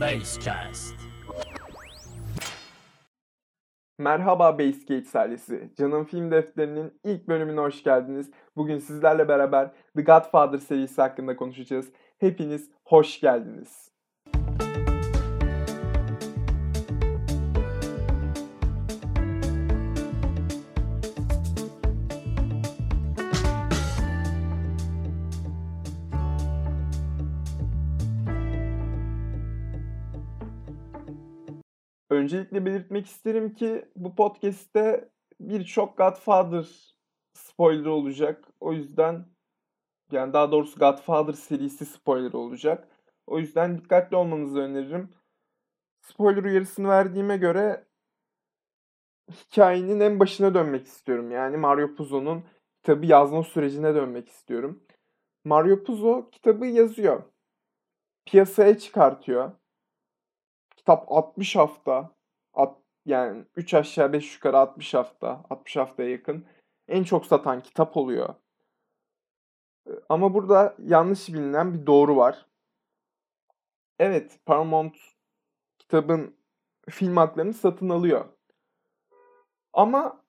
Basecast. Merhaba Basegate serisi. Canım Film Defteri'nin ilk bölümüne hoş geldiniz. Bugün sizlerle beraber The Godfather serisi hakkında konuşacağız. Hepiniz hoş geldiniz. Öncelikle belirtmek isterim ki bu podcast'te birçok Godfather spoiler olacak. O yüzden yani daha doğrusu Godfather serisi spoiler olacak. O yüzden dikkatli olmanızı öneririm. Spoiler uyarısını verdiğime göre hikayenin en başına dönmek istiyorum. Yani Mario Puzo'nun kitabı yazma sürecine dönmek istiyorum. Mario Puzo kitabı yazıyor. Piyasaya çıkartıyor. Kitap 60 hafta. Yani 3 aşağı 5 yukarı 60 hafta. 60 haftaya yakın. En çok satan kitap oluyor. Ama burada yanlış bilinen bir doğru var. Evet, Paramount kitabın film haklarını satın alıyor. Ama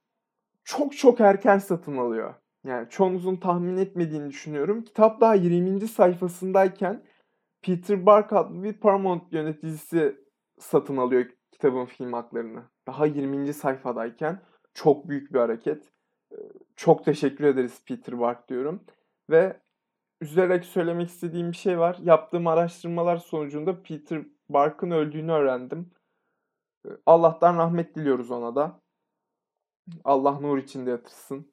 çok çok erken satın alıyor. Yani çoğunuzun tahmin etmediğini düşünüyorum. Kitap daha 20. sayfasındayken Peter Bark adlı bir Paramount yöneticisi satın alıyor kitabın film haklarını. Daha 20. sayfadayken çok büyük bir hareket. Çok teşekkür ederiz Peter Bark diyorum. Ve üzülerek söylemek istediğim bir şey var. Yaptığım araştırmalar sonucunda Peter Bark'ın öldüğünü öğrendim. Allah'tan rahmet diliyoruz ona da. Allah nur içinde yatırsın.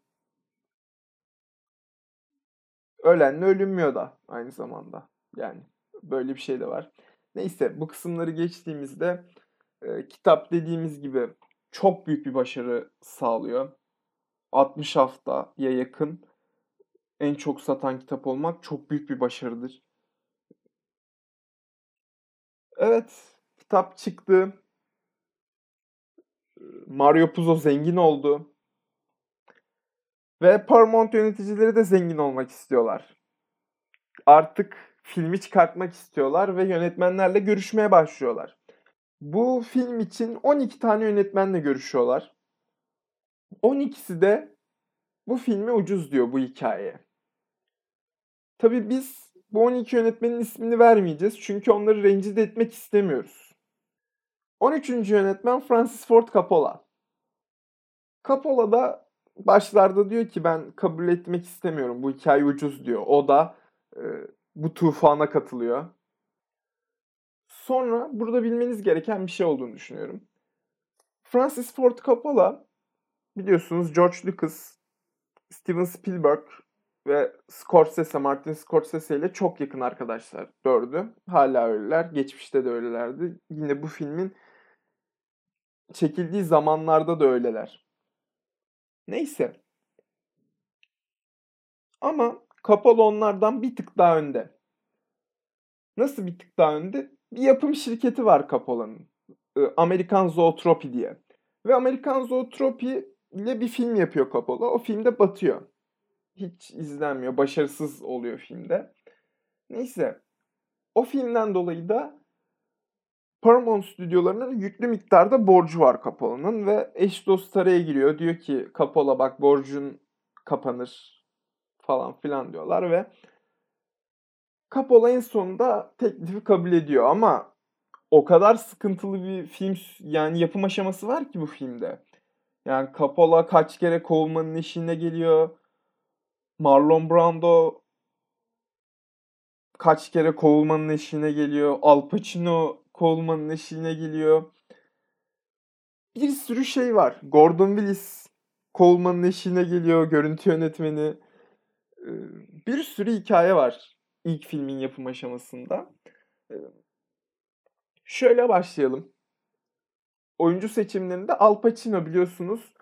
Ölenle ölünmüyor da aynı zamanda. Yani böyle bir şey de var. Neyse bu kısımları geçtiğimizde e, kitap dediğimiz gibi çok büyük bir başarı sağlıyor. 60 haftaya yakın en çok satan kitap olmak çok büyük bir başarıdır. Evet, kitap çıktı. Mario Puzo zengin oldu. Ve Paramount yöneticileri de zengin olmak istiyorlar. Artık filmi çıkartmak istiyorlar ve yönetmenlerle görüşmeye başlıyorlar. Bu film için 12 tane yönetmenle görüşüyorlar. 12'si de bu filmi ucuz diyor bu hikayeye. Tabii biz bu 12 yönetmenin ismini vermeyeceğiz çünkü onları rencide etmek istemiyoruz. 13. yönetmen Francis Ford Coppola. Coppola da başlarda diyor ki ben kabul etmek istemiyorum bu hikaye ucuz diyor. O da e, bu tufana katılıyor. Sonra burada bilmeniz gereken bir şey olduğunu düşünüyorum. Francis Ford Coppola biliyorsunuz George Lucas, Steven Spielberg ve Scorsese, Martin Scorsese ile çok yakın arkadaşlar dördü. Hala öyleler. Geçmişte de öylelerdi. Yine bu filmin çekildiği zamanlarda da öyleler. Neyse. Ama Coppola onlardan bir tık daha önde. Nasıl bir tık daha önde? Bir yapım şirketi var Coppola'nın. Amerikan Zootropi diye. Ve Amerikan Zootropi ile bir film yapıyor Coppola. O filmde batıyor. Hiç izlenmiyor. Başarısız oluyor filmde. Neyse. O filmden dolayı da Paramount stüdyolarının yüklü miktarda borcu var Coppola'nın ve eş dost araya giriyor. Diyor ki Coppola bak borcun kapanır falan filan diyorlar ve Coppola en sonunda teklifi kabul ediyor ama o kadar sıkıntılı bir film yani yapım aşaması var ki bu filmde. Yani Coppola kaç kere kovulmanın işine geliyor. Marlon Brando kaç kere kovulmanın eşiğine geliyor. Al Pacino kovulmanın eşiğine geliyor. Bir sürü şey var. Gordon Willis kovulmanın eşiğine geliyor. Görüntü yönetmeni. Bir sürü hikaye var ilk filmin yapım aşamasında. Şöyle başlayalım. Oyuncu seçimlerinde Al Pacino biliyorsunuz.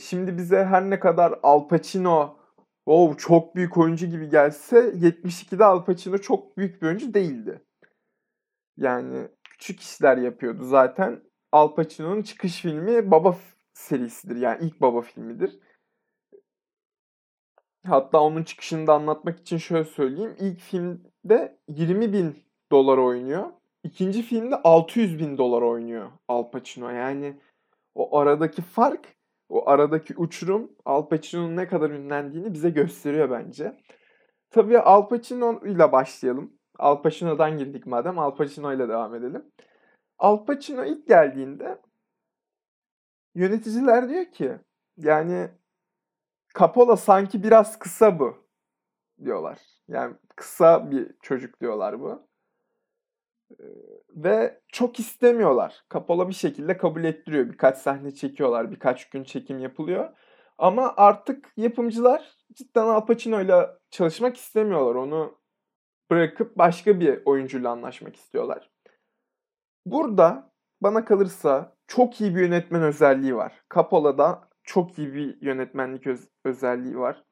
Şimdi bize her ne kadar Al Pacino wow, çok büyük oyuncu gibi gelse 72'de Al Pacino çok büyük bir oyuncu değildi. Yani küçük işler yapıyordu zaten. Al Pacino'nun çıkış filmi Baba serisidir. Yani ilk Baba filmidir. Hatta onun çıkışını da anlatmak için şöyle söyleyeyim. İlk filmde 20 bin dolar oynuyor. ikinci filmde 600 bin dolar oynuyor Al Pacino. Yani o aradaki fark, o aradaki uçurum Al Pacino'nun ne kadar ünlendiğini bize gösteriyor bence. Tabii Al Pacino ile başlayalım. Al Pacino'dan girdik madem Al Pacino ile devam edelim. Al Pacino ilk geldiğinde yöneticiler diyor ki yani Coppola sanki biraz kısa bu diyorlar. Yani kısa bir çocuk diyorlar bu. Ve çok istemiyorlar. Coppola bir şekilde kabul ettiriyor. Birkaç sahne çekiyorlar. Birkaç gün çekim yapılıyor. Ama artık yapımcılar cidden Al Pacino ile çalışmak istemiyorlar. Onu bırakıp başka bir oyuncuyla anlaşmak istiyorlar. Burada bana kalırsa çok iyi bir yönetmen özelliği var. Cappola'da çok iyi bir yönetmenlik öz- özelliği var.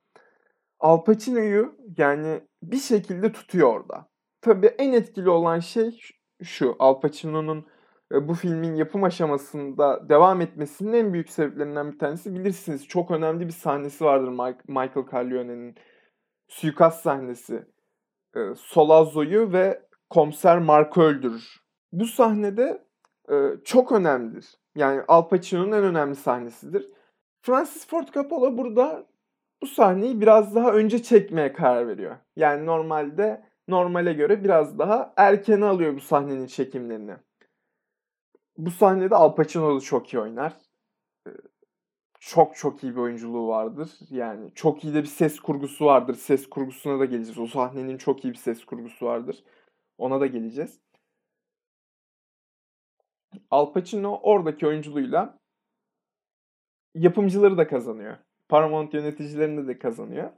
Al Pacino'yu yani bir şekilde tutuyor orada. Tabii en etkili olan şey şu. Al Pacino'nun bu filmin yapım aşamasında devam etmesinin en büyük sebeplerinden bir tanesi bilirsiniz. Çok önemli bir sahnesi vardır Michael Corleone'nin suikast sahnesi. Solazzo'yu ve komiser Mark'ı öldürür. Bu sahnede çok önemlidir. Yani Al Pacino'nun en önemli sahnesidir. Francis Ford Coppola burada bu sahneyi biraz daha önce çekmeye karar veriyor. Yani normalde normale göre biraz daha erken alıyor bu sahnenin çekimlerini. Bu sahnede Al Pacino da çok iyi oynar. Çok çok iyi bir oyunculuğu vardır. Yani çok iyi de bir ses kurgusu vardır. Ses kurgusuna da geleceğiz. O sahnenin çok iyi bir ses kurgusu vardır. Ona da geleceğiz. Al Pacino oradaki oyunculuğuyla yapımcıları da kazanıyor. Paramount yöneticilerini de kazanıyor.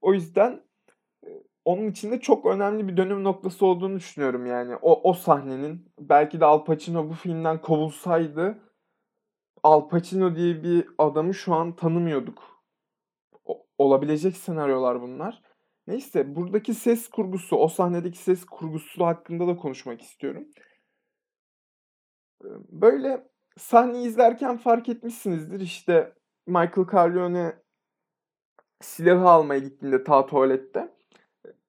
O yüzden onun içinde çok önemli bir dönüm noktası olduğunu düşünüyorum yani. O, o sahnenin belki de Al Pacino bu filmden kovulsaydı Al Pacino diye bir adamı şu an tanımıyorduk. O, olabilecek senaryolar bunlar. Neyse buradaki ses kurgusu, o sahnedeki ses kurgusu hakkında da konuşmak istiyorum. Böyle sahneyi izlerken fark etmişsinizdir işte Michael Corleone silahı almaya gittiğinde ta tuvalette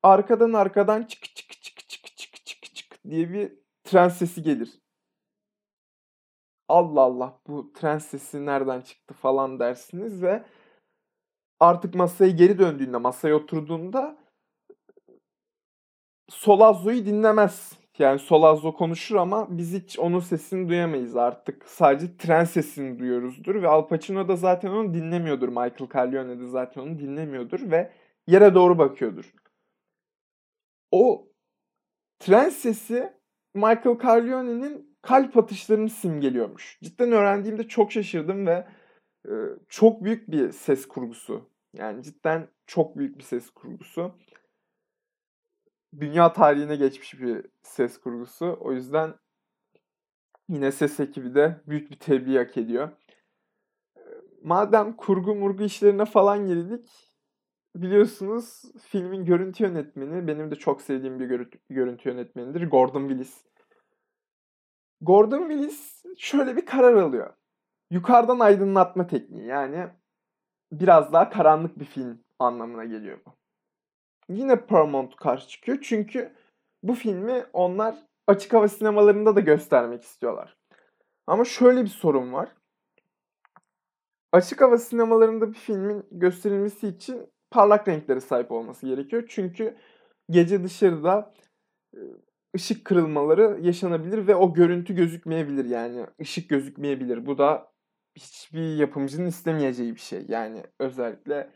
arkadan arkadan çık çık çık çık çık çık çık diye bir tren sesi gelir. Allah Allah bu tren sesi nereden çıktı falan dersiniz ve artık masaya geri döndüğünde, masaya oturduğunda Solazzo'yu dinlemez. Yani Solazzo konuşur ama biz hiç onun sesini duyamayız artık. Sadece tren sesini duyuyoruzdur ve Al Pacino da zaten onu dinlemiyordur. Michael Corleone de zaten onu dinlemiyordur ve yere doğru bakıyordur. O tren sesi Michael Corleone'nin kalp atışlarını simgeliyormuş. Cidden öğrendiğimde çok şaşırdım ve e, çok büyük bir ses kurgusu. Yani cidden çok büyük bir ses kurgusu. Dünya tarihine geçmiş bir ses kurgusu. O yüzden yine ses ekibi de büyük bir tebliğ hak ediyor. Madem kurgu murgu işlerine falan girdik, biliyorsunuz filmin görüntü yönetmeni, benim de çok sevdiğim bir görüntü, görüntü yönetmenidir, Gordon Willis. Gordon Willis şöyle bir karar alıyor. Yukarıdan aydınlatma tekniği yani biraz daha karanlık bir film anlamına geliyor bu. Yine Paramount karşı çıkıyor çünkü bu filmi onlar açık hava sinemalarında da göstermek istiyorlar. Ama şöyle bir sorun var. Açık hava sinemalarında bir filmin gösterilmesi için parlak renklere sahip olması gerekiyor. Çünkü gece dışarıda ışık kırılmaları yaşanabilir ve o görüntü gözükmeyebilir yani ışık gözükmeyebilir. Bu da hiçbir yapımcının istemeyeceği bir şey. Yani özellikle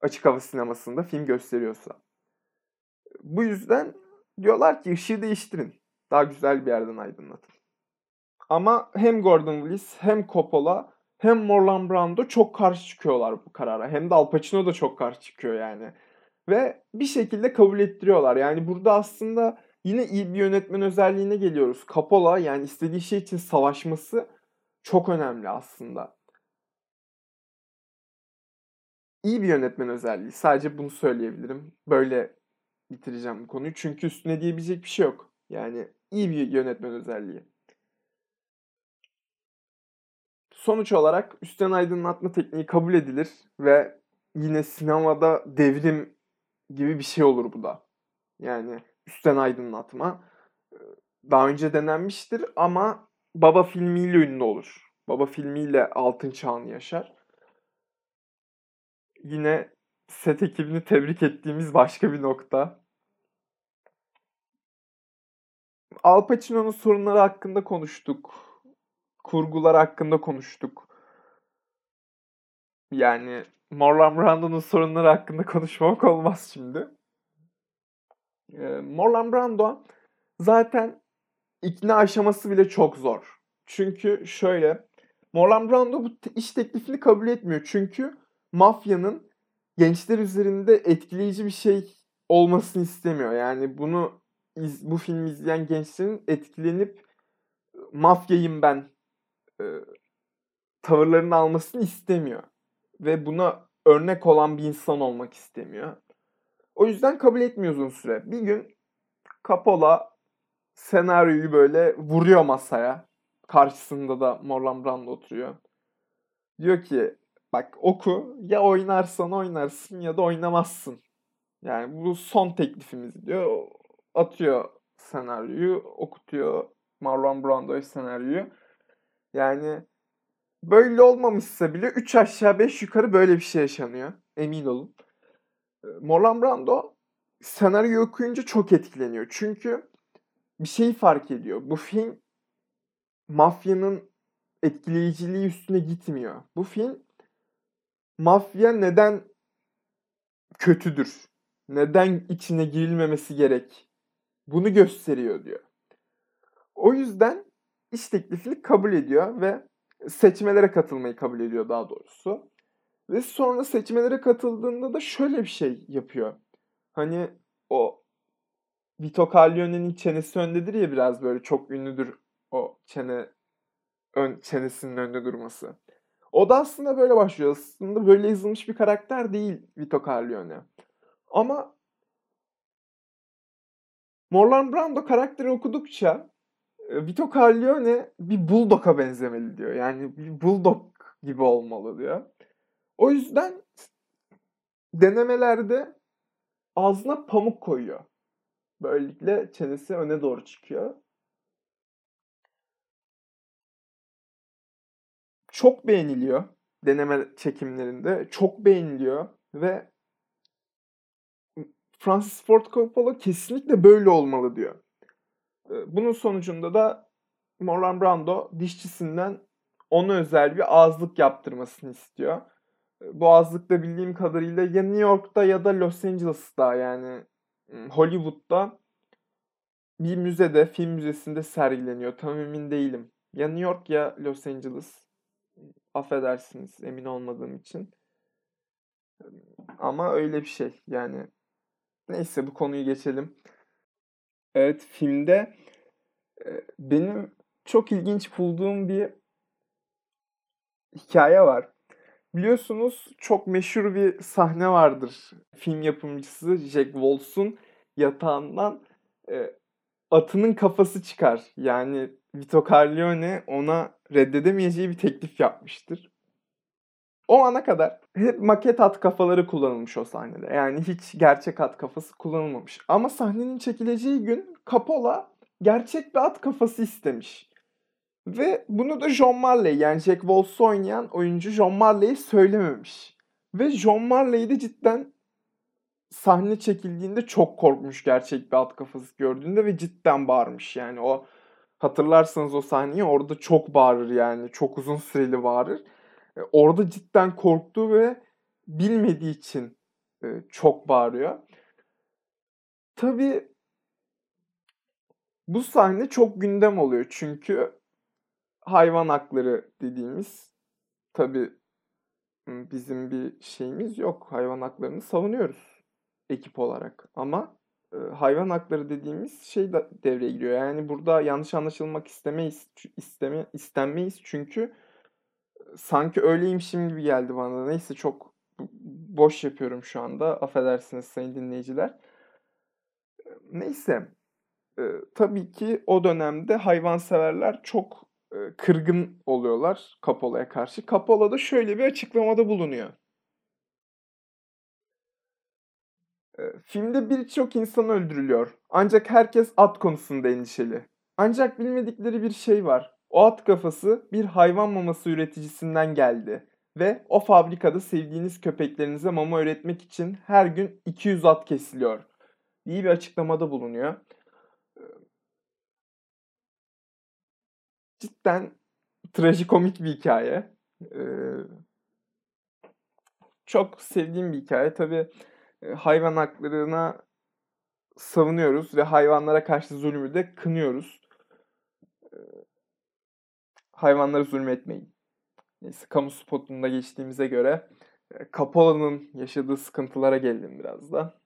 açık hava sinemasında film gösteriyorsa. Bu yüzden diyorlar ki ışığı değiştirin. Daha güzel bir yerden aydınlatın. Ama hem Gordon Willis hem Coppola hem Marlon Brando çok karşı çıkıyorlar bu karara. Hem de Al Pacino da çok karşı çıkıyor yani. Ve bir şekilde kabul ettiriyorlar. Yani burada aslında yine iyi bir yönetmen özelliğine geliyoruz. Coppola yani istediği şey için savaşması çok önemli aslında. İyi bir yönetmen özelliği. Sadece bunu söyleyebilirim. Böyle bitireceğim bu konuyu. Çünkü üstüne diyebilecek bir şey yok. Yani iyi bir yönetmen özelliği. Sonuç olarak üstten aydınlatma tekniği kabul edilir ve yine sinemada devrim gibi bir şey olur bu da. Yani üstten aydınlatma. daha önce denenmiştir ama Baba filmiyle ünlü olur. Baba filmiyle altın çağını yaşar. Yine set ekibini tebrik ettiğimiz başka bir nokta. Al Pacino'nun sorunları hakkında konuştuk. Kurgular hakkında konuştuk. Yani Marlon Brando'nun sorunları hakkında konuşmamak olmaz şimdi. Ee, Marlon Brando zaten ikna aşaması bile çok zor. Çünkü şöyle Marlon Brando bu iş teklifini kabul etmiyor. Çünkü mafyanın gençler üzerinde etkileyici bir şey olmasını istemiyor. Yani bunu bu filmi izleyen gençlerin etkilenip mafyayım ben e, tavırlarını almasını istemiyor. Ve buna örnek olan bir insan olmak istemiyor. O yüzden kabul etmiyor uzun süre. Bir gün Coppola senaryoyu böyle vuruyor masaya. Karşısında da Marlon Brando oturuyor. Diyor ki bak oku ya oynarsan oynarsın ya da oynamazsın. Yani bu son teklifimiz diyor. Atıyor senaryoyu, okutuyor Marlon Brando'ya senaryoyu. Yani böyle olmamışsa bile 3 aşağı 5 yukarı böyle bir şey yaşanıyor. Emin olun. Marlon Brando senaryo okuyunca çok etkileniyor. Çünkü bir şeyi fark ediyor. Bu film mafyanın etkileyiciliği üstüne gitmiyor. Bu film mafya neden kötüdür? Neden içine girilmemesi gerek? Bunu gösteriyor diyor. O yüzden iş teklifini kabul ediyor ve seçmelere katılmayı kabul ediyor daha doğrusu. Ve sonra seçmelere katıldığında da şöyle bir şey yapıyor. Hani o Vito Corleone'nin çenesi öndedir ya biraz böyle çok ünlüdür o çene ön, çenesinin önünde durması. O da aslında böyle başlıyor. Aslında böyle yazılmış bir karakter değil Vito Corleone. Ama Marlon Brando karakteri okudukça e, Vito Corleone bir bulldog'a benzemeli diyor. Yani bir bulldog gibi olmalı diyor. O yüzden denemelerde ağzına pamuk koyuyor. Böylelikle çenesi öne doğru çıkıyor. Çok beğeniliyor deneme çekimlerinde. Çok beğeniliyor ve Francis Ford Coppola kesinlikle böyle olmalı diyor. Bunun sonucunda da Marlon Brando dişçisinden ona özel bir ağızlık yaptırmasını istiyor. Bu ağızlık bildiğim kadarıyla ya New York'ta ya da Los Angeles'ta yani Hollywood'da bir müzede, film müzesinde sergileniyor. Tam emin değilim. Ya New York ya Los Angeles. Affedersiniz emin olmadığım için. Ama öyle bir şey yani. Neyse bu konuyu geçelim. Evet filmde benim çok ilginç bulduğum bir hikaye var. Biliyorsunuz çok meşhur bir sahne vardır. Film yapımcısı Jack Wolf'un yatağından e, atının kafası çıkar. Yani Vito Corleone ona reddedemeyeceği bir teklif yapmıştır. O ana kadar hep maket at kafaları kullanılmış o sahnede. Yani hiç gerçek at kafası kullanılmamış. Ama sahnenin çekileceği gün Coppola gerçek bir at kafası istemiş. Ve bunu da John Marley yani Jack Wolf'u oynayan oyuncu John Marley söylememiş. Ve John Marley de cidden sahne çekildiğinde çok korkmuş gerçek bir at kafası gördüğünde ve cidden bağırmış. Yani o hatırlarsanız o sahneyi orada çok bağırır yani çok uzun süreli bağırır. E, orada cidden korktu ve bilmediği için e, çok bağırıyor. Tabii bu sahne çok gündem oluyor çünkü hayvan hakları dediğimiz tabi bizim bir şeyimiz yok. Hayvan haklarını savunuyoruz ekip olarak. Ama e, hayvan hakları dediğimiz şey de devreye giriyor. Yani burada yanlış anlaşılmak istemeyiz, isteme, istenmeyiz çünkü sanki öyleymişim gibi geldi bana. Neyse çok boş yapıyorum şu anda. Affedersiniz sayın dinleyiciler. Neyse. E, tabii ki o dönemde hayvanseverler çok e, kırgın oluyorlar Capola'ya karşı. Capola da şöyle bir açıklamada bulunuyor. E, filmde birçok insan öldürülüyor. Ancak herkes at konusunda endişeli. Ancak bilmedikleri bir şey var. O at kafası bir hayvan maması üreticisinden geldi ve o fabrikada sevdiğiniz köpeklerinize mama üretmek için her gün 200 at kesiliyor diye bir açıklamada bulunuyor. Cidden trajikomik bir hikaye. Ee, çok sevdiğim bir hikaye. Tabii hayvan haklarına savunuyoruz ve hayvanlara karşı zulmü de kınıyoruz. Hayvanlara zulmetmeyin. Neyse kamu spotunda geçtiğimize göre Capola'nın yaşadığı sıkıntılara gelelim biraz da.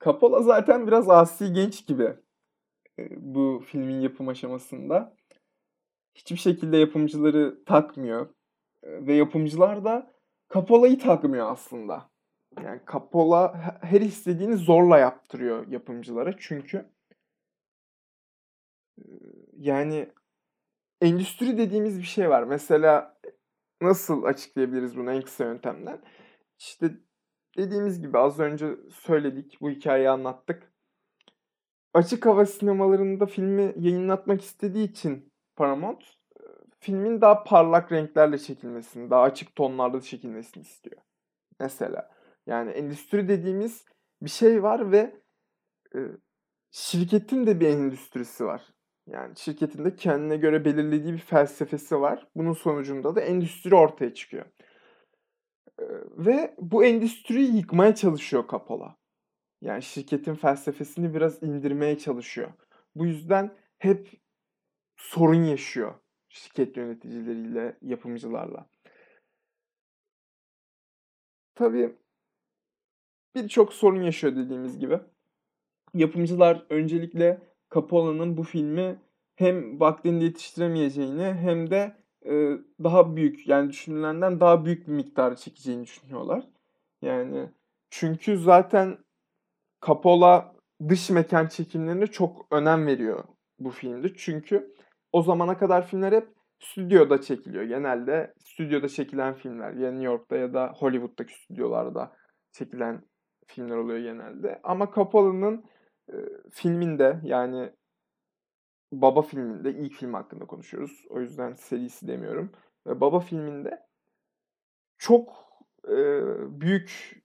Coppola zaten biraz asi genç gibi bu filmin yapım aşamasında. Hiçbir şekilde yapımcıları takmıyor. Ve yapımcılar da Coppola'yı takmıyor aslında. Yani Coppola her istediğini zorla yaptırıyor yapımcılara. Çünkü yani endüstri dediğimiz bir şey var. Mesela nasıl açıklayabiliriz bunu en kısa yöntemden? İşte dediğimiz gibi az önce söyledik, bu hikayeyi anlattık. Açık hava sinemalarında filmi yayınlatmak istediği için Paramount filmin daha parlak renklerle çekilmesini, daha açık tonlarda çekilmesini istiyor. Mesela yani endüstri dediğimiz bir şey var ve e, şirketin de bir endüstrisi var. Yani şirketin de kendine göre belirlediği bir felsefesi var. Bunun sonucunda da endüstri ortaya çıkıyor. E, ve bu endüstriyi yıkmaya çalışıyor Coppola. Yani şirketin felsefesini biraz indirmeye çalışıyor. Bu yüzden hep sorun yaşıyor şirket yöneticileriyle, yapımcılarla. Tabii birçok sorun yaşıyor dediğimiz gibi. Yapımcılar öncelikle Coppola'nın bu filmi hem vaktinde yetiştiremeyeceğini hem de e, daha büyük yani düşünülenden daha büyük bir miktar çekeceğini düşünüyorlar. Yani çünkü zaten Coppola dış mekan çekimlerine çok önem veriyor bu filmde. Çünkü o zamana kadar filmler hep stüdyoda çekiliyor. Genelde stüdyoda çekilen filmler ya New York'ta ya da Hollywood'daki stüdyolarda çekilen filmler oluyor genelde. Ama Coppola'nın e, filminde yani Baba filminde ilk film hakkında konuşuyoruz. O yüzden serisi demiyorum. Ve Baba filminde çok e, büyük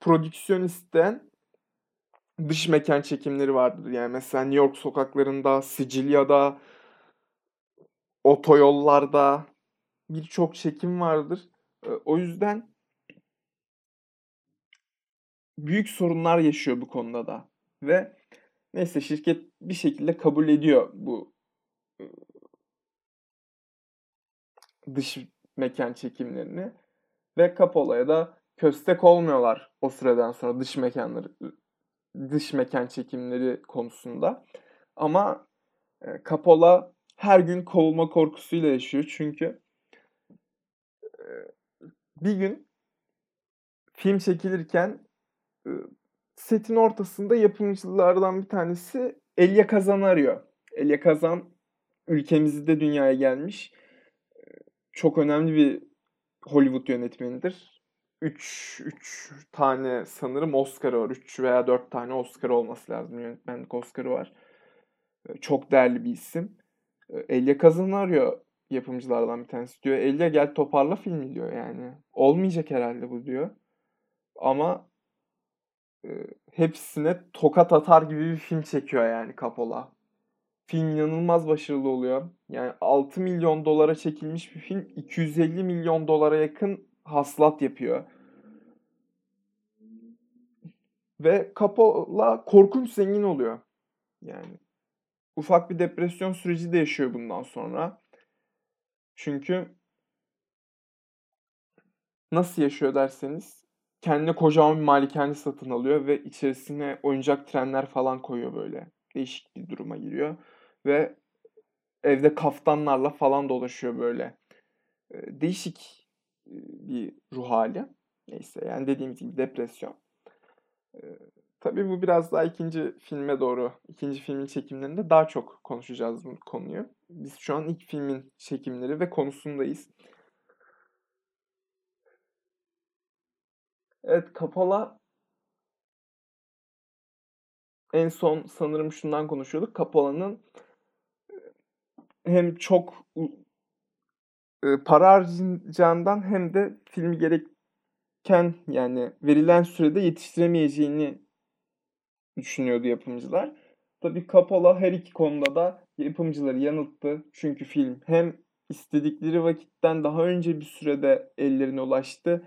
prodüksiyon isteyen dış mekan çekimleri vardır. Yani mesela New York sokaklarında, Sicilya'da, otoyollarda birçok çekim vardır. O yüzden büyük sorunlar yaşıyor bu konuda da. Ve neyse şirket bir şekilde kabul ediyor bu dış mekan çekimlerini ve Capola'ya da köstek olmuyorlar o süreden sonra dış mekanları dış mekan çekimleri konusunda. Ama Capola her gün kovulma korkusuyla yaşıyor çünkü bir gün film çekilirken setin ortasında yapımcılardan bir tanesi Elia Kazan'ı arıyor. Elia Kazan ülkemizde dünyaya gelmiş. Çok önemli bir Hollywood yönetmenidir. 3 3 tane sanırım Oscar'ı var. 3 veya 4 tane Oscar olması lazım. Yönetmenlik Oscar'ı var. Çok değerli bir isim. Elia Kazan'ı arıyor yapımcılardan bir tanesi. Diyor Elia gel toparla filmi diyor yani. Olmayacak herhalde bu diyor. Ama e, hepsine tokat atar gibi bir film çekiyor yani Coppola. Film inanılmaz başarılı oluyor. Yani 6 milyon dolara çekilmiş bir film 250 milyon dolara yakın haslat yapıyor. Ve Coppola korkunç zengin oluyor. Yani ufak bir depresyon süreci de yaşıyor bundan sonra. Çünkü nasıl yaşıyor derseniz kendine kocaman bir malikane satın alıyor ve içerisine oyuncak trenler falan koyuyor böyle. Değişik bir duruma giriyor ve evde kaftanlarla falan dolaşıyor böyle. Değişik bir ruh hali. Neyse yani dediğimiz gibi depresyon. Tabii bu biraz daha ikinci filme doğru, ikinci filmin çekimlerinde daha çok konuşacağız bu konuyu. Biz şu an ilk filmin çekimleri ve konusundayız. Evet, Coppola en son sanırım şundan konuşuyorduk. Coppola'nın hem çok para harcayacağından hem de filmi gereken yani verilen sürede yetiştiremeyeceğini düşünüyordu yapımcılar. Tabii Coppola her iki konuda da yapımcıları yanılttı. Çünkü film hem istedikleri vakitten daha önce bir sürede ellerine ulaştı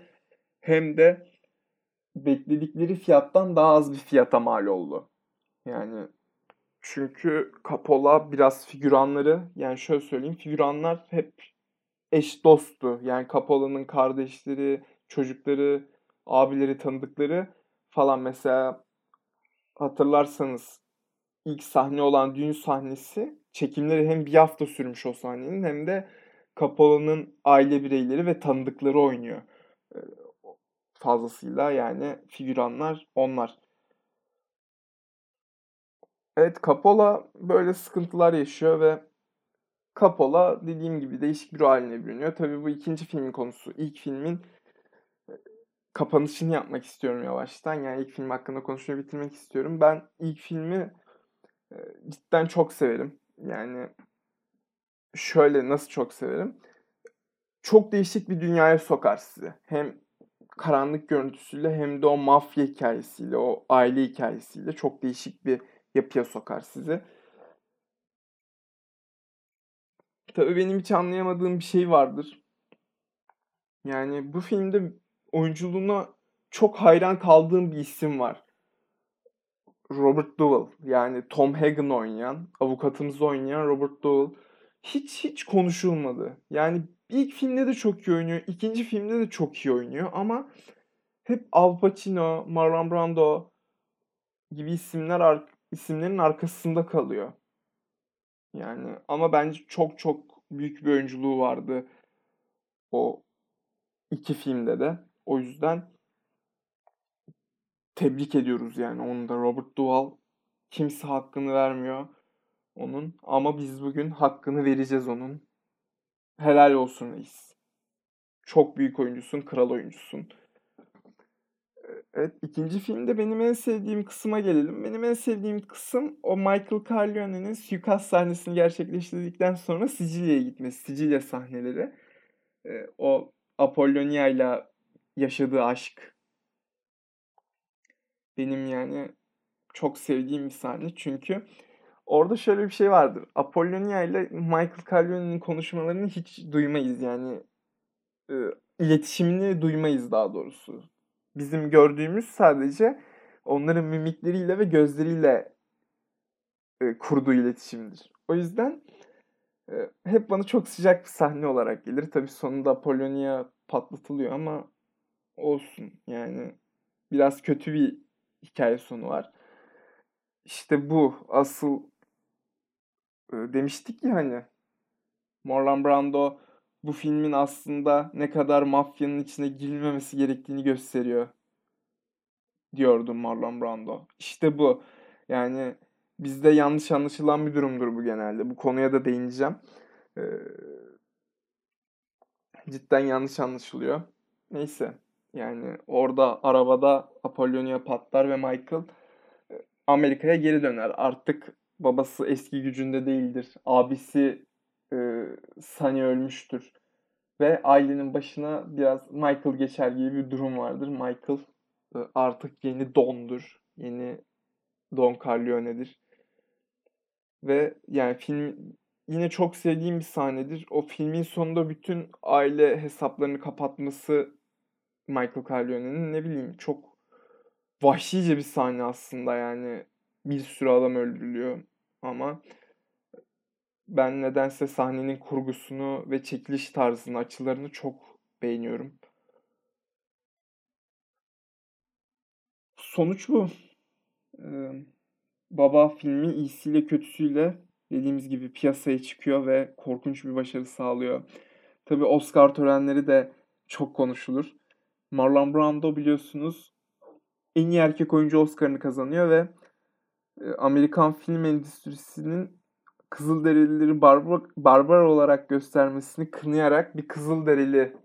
hem de bekledikleri fiyattan daha az bir fiyata mal oldu. Yani çünkü Coppola biraz figüranları yani şöyle söyleyeyim figüranlar hep eş dosttu. Yani Coppola'nın kardeşleri, çocukları, abileri, tanıdıkları falan mesela hatırlarsanız ilk sahne olan düğün sahnesi çekimleri hem bir hafta sürmüş o sahnenin hem de Coppola'nın aile bireyleri ve tanıdıkları oynuyor. Fazlasıyla yani figüranlar onlar. Evet Coppola böyle sıkıntılar yaşıyor ve Coppola dediğim gibi değişik bir haline bürünüyor. Tabii bu ikinci filmin konusu. İlk filmin kapanışını yapmak istiyorum yavaştan. Yani ilk film hakkında konuşmayı bitirmek istiyorum. Ben ilk filmi cidden çok severim. Yani şöyle nasıl çok severim? Çok değişik bir dünyaya sokar sizi. Hem karanlık görüntüsüyle hem de o mafya hikayesiyle, o aile hikayesiyle çok değişik bir yapıya sokar sizi. Tabii benim hiç anlayamadığım bir şey vardır. Yani bu filmde oyunculuğuna çok hayran kaldığım bir isim var. Robert Duvall yani Tom Hagen oynayan, avukatımızı oynayan Robert Duvall hiç hiç konuşulmadı. Yani ilk filmde de çok iyi oynuyor, ikinci filmde de çok iyi oynuyor ama hep Al Pacino, Marlon Brando gibi isimler isimlerin arkasında kalıyor. Yani ama bence çok çok büyük bir oyunculuğu vardı o iki filmde de. O yüzden tebrik ediyoruz yani onu da Robert Duvall kimse hakkını vermiyor onun ama biz bugün hakkını vereceğiz onun. Helal olsun reis. Çok büyük oyuncusun, kral oyuncusun. Evet, ikinci filmde benim en sevdiğim kısma gelelim. Benim en sevdiğim kısım o Michael Corleone'nin suikast sahnesini gerçekleştirdikten sonra Sicilya'ya gitmesi, Sicilya sahneleri. Ee, o Apollonia ile yaşadığı aşk. Benim yani çok sevdiğim bir sahne çünkü orada şöyle bir şey vardır. Apollonia ile Michael Corleone'nin konuşmalarını hiç duymayız yani. E, iletişimini duymayız daha doğrusu bizim gördüğümüz sadece onların mimikleriyle ve gözleriyle e, kurduğu iletişimdir. O yüzden e, hep bana çok sıcak bir sahne olarak gelir. Tabii sonunda Apollonia patlatılıyor ama olsun yani biraz kötü bir hikaye sonu var. İşte bu asıl e, demiştik ya hani Marlon Brando bu filmin aslında ne kadar mafyanın içine girilmemesi gerektiğini gösteriyor diyordu Marlon Brando. İşte bu. Yani bizde yanlış anlaşılan bir durumdur bu genelde. Bu konuya da değineceğim. Ee, cidden yanlış anlaşılıyor. Neyse. Yani orada arabada Apollonia patlar ve Michael e, Amerika'ya geri döner. Artık babası eski gücünde değildir. Abisi e, Sunny ölmüştür. Ve ailenin başına biraz Michael geçer gibi bir durum vardır. Michael e, artık yeni Don'dur. Yeni Don Corleone'dir. Ve yani film yine çok sevdiğim bir sahnedir. O filmin sonunda bütün aile hesaplarını kapatması Michael Corleone'nin ne bileyim çok vahşice bir sahne aslında yani. Bir sürü adam öldürülüyor ama ben nedense sahnenin kurgusunu ve çekiliş tarzını, açılarını çok beğeniyorum. Sonuç bu. Ee, Baba filmi iyisiyle kötüsüyle dediğimiz gibi piyasaya çıkıyor ve korkunç bir başarı sağlıyor. Tabi Oscar törenleri de çok konuşulur. Marlon Brando biliyorsunuz en iyi erkek oyuncu Oscar'ını kazanıyor ve Amerikan film endüstrisinin Kızılderilileri barbar, barbar olarak göstermesini kınayarak bir Kızılderili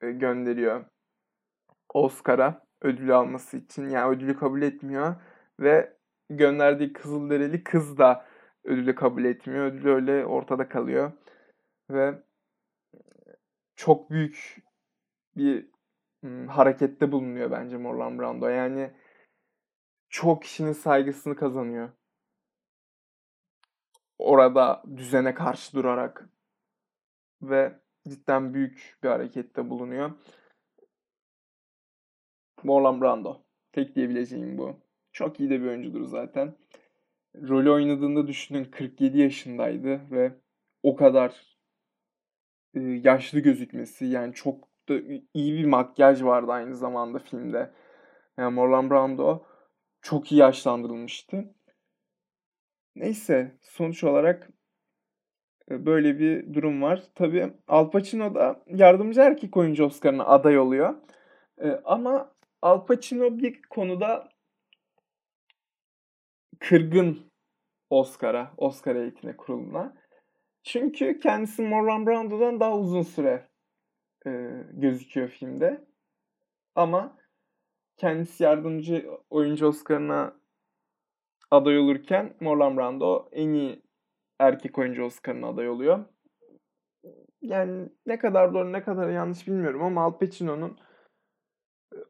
e, gönderiyor Oscar'a ödülü alması için. Yani ödülü kabul etmiyor ve gönderdiği Kızılderili kız da ödülü kabul etmiyor. Ödül öyle ortada kalıyor. Ve çok büyük bir harekette bulunuyor bence Marlon Brando. Yani çok kişinin saygısını kazanıyor. Orada düzene karşı durarak ve cidden büyük bir harekette bulunuyor. Marlon Brando. Tek diyebileceğim bu. Çok iyi de bir oyuncudur zaten. Rolü oynadığında düşünün 47 yaşındaydı ve o kadar yaşlı gözükmesi yani çok iyi bir makyaj vardı aynı zamanda filmde. Yani Marlon Brando çok iyi yaşlandırılmıştı. Neyse sonuç olarak e, böyle bir durum var. Tabii Al Pacino da yardımcı erkek oyuncu Oscar'ına aday oluyor. E, ama Al Pacino bir konuda kırgın Oscar'a, Oscar eğitine kuruluna. Çünkü kendisi Marlon Brando'dan daha uzun süre gözüküyor filmde. Ama kendisi yardımcı oyuncu Oscar'ına aday olurken Marlon Brando en iyi erkek oyuncu Oscar'ına aday oluyor. Yani ne kadar doğru ne kadar yanlış bilmiyorum ama Al Pacino'nun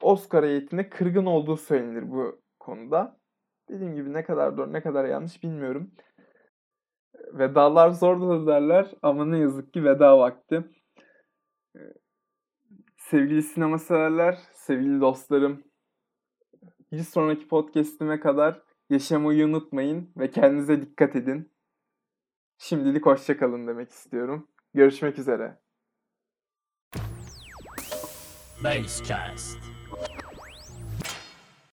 Oscar heyetine kırgın olduğu söylenir bu konuda. Dediğim gibi ne kadar doğru ne kadar yanlış bilmiyorum. Vedalar zordur derler ama ne yazık ki veda vakti. Sevgili sinema severler, sevgili dostlarım. Bir sonraki podcast'ime kadar yaşamayı unutmayın ve kendinize dikkat edin. Şimdilik hoşçakalın demek istiyorum. Görüşmek üzere. Basecast.